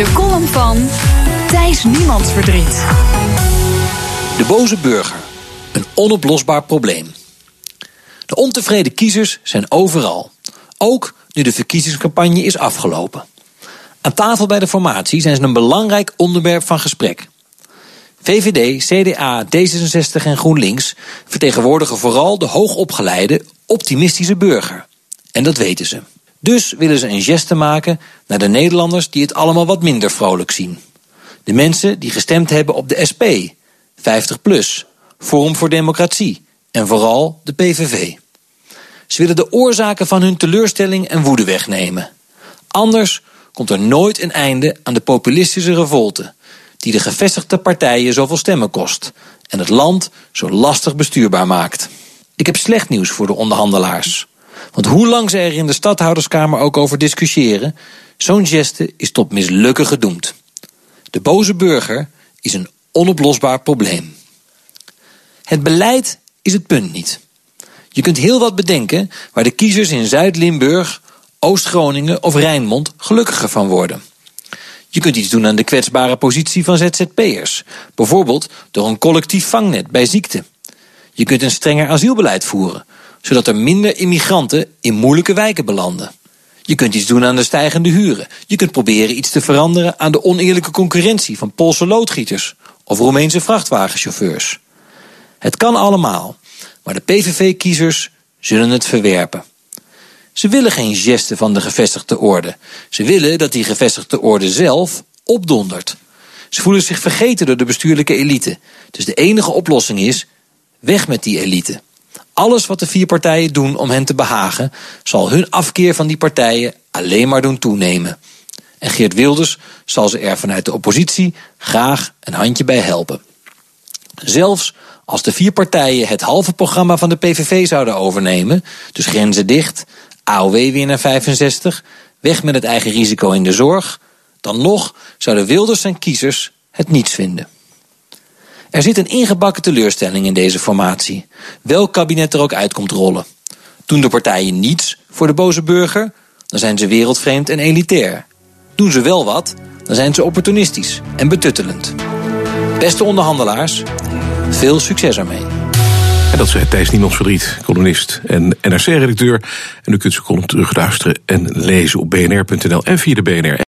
De column van Thijs Niemandsverdriet. De boze burger. Een onoplosbaar probleem. De ontevreden kiezers zijn overal. Ook nu de verkiezingscampagne is afgelopen. Aan tafel bij de formatie zijn ze een belangrijk onderwerp van gesprek. VVD, CDA, D66 en GroenLinks vertegenwoordigen vooral de hoogopgeleide, optimistische burger. En dat weten ze. Dus willen ze een geste maken naar de Nederlanders die het allemaal wat minder vrolijk zien. De mensen die gestemd hebben op de SP, 50 plus, Forum voor Democratie en vooral de PVV. Ze willen de oorzaken van hun teleurstelling en woede wegnemen. Anders komt er nooit een einde aan de populistische revolte die de gevestigde partijen zoveel stemmen kost en het land zo lastig bestuurbaar maakt. Ik heb slecht nieuws voor de onderhandelaars. Want hoe lang ze er in de stadhouderskamer ook over discussiëren, zo'n geste is tot mislukken gedoemd. De boze burger is een onoplosbaar probleem. Het beleid is het punt niet. Je kunt heel wat bedenken waar de kiezers in Zuid-Limburg, Oost-Groningen of Rijnmond gelukkiger van worden. Je kunt iets doen aan de kwetsbare positie van ZZP'ers, bijvoorbeeld door een collectief vangnet bij ziekte. Je kunt een strenger asielbeleid voeren, zodat er minder immigranten in moeilijke wijken belanden. Je kunt iets doen aan de stijgende huren. Je kunt proberen iets te veranderen aan de oneerlijke concurrentie van Poolse loodgieters of Roemeense vrachtwagenchauffeurs. Het kan allemaal, maar de PVV-kiezers zullen het verwerpen. Ze willen geen gesten van de gevestigde orde. Ze willen dat die gevestigde orde zelf opdondert. Ze voelen zich vergeten door de bestuurlijke elite. Dus de enige oplossing is: weg met die elite. Alles wat de vier partijen doen om hen te behagen, zal hun afkeer van die partijen alleen maar doen toenemen. En Geert Wilders zal ze er vanuit de oppositie graag een handje bij helpen. Zelfs als de vier partijen het halve programma van de PVV zouden overnemen, dus grenzen dicht, AOW weer naar 65, weg met het eigen risico in de zorg, dan nog zouden Wilders zijn kiezers het niets vinden. Er zit een ingebakken teleurstelling in deze formatie, welk kabinet er ook uitkomt rollen. Doen de partijen niets voor de boze burger, dan zijn ze wereldvreemd en elitair. Doen ze wel wat, dan zijn ze opportunistisch en betuttelend. Beste onderhandelaars, veel succes ermee. En dat is Thijs Niemands Verdriet, columnist en NRC-redacteur. En u kunt zijn column terugluisteren en lezen op bnr.nl en via de BNR.